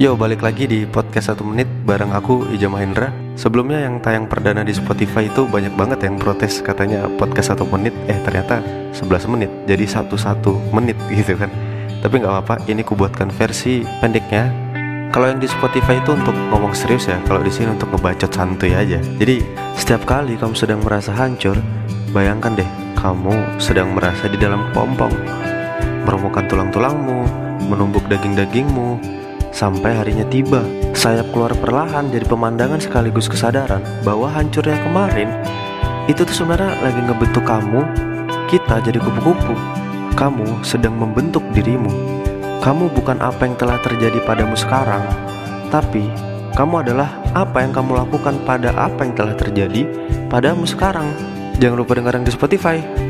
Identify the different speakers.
Speaker 1: Yo, balik lagi di podcast satu menit bareng aku Ija Mahendra. Sebelumnya yang tayang perdana di Spotify itu banyak banget yang protes katanya podcast satu menit, eh ternyata 11 menit, jadi satu satu menit gitu kan. Tapi nggak apa-apa, ini kubuatkan versi pendeknya. Kalau yang di Spotify itu untuk ngomong serius ya, kalau di sini untuk ngebacot santuy aja. Jadi setiap kali kamu sedang merasa hancur, bayangkan deh kamu sedang merasa di dalam kepompong, meremukan tulang-tulangmu, menumbuk daging-dagingmu, Sampai harinya tiba, sayap keluar perlahan jadi pemandangan sekaligus kesadaran bahwa hancurnya kemarin itu tuh sebenarnya lagi ngebentuk kamu, kita jadi kupu-kupu. Kamu sedang membentuk dirimu. Kamu bukan apa yang telah terjadi padamu sekarang, tapi kamu adalah apa yang kamu lakukan pada apa yang telah terjadi padamu sekarang. Jangan lupa dengarkan di Spotify.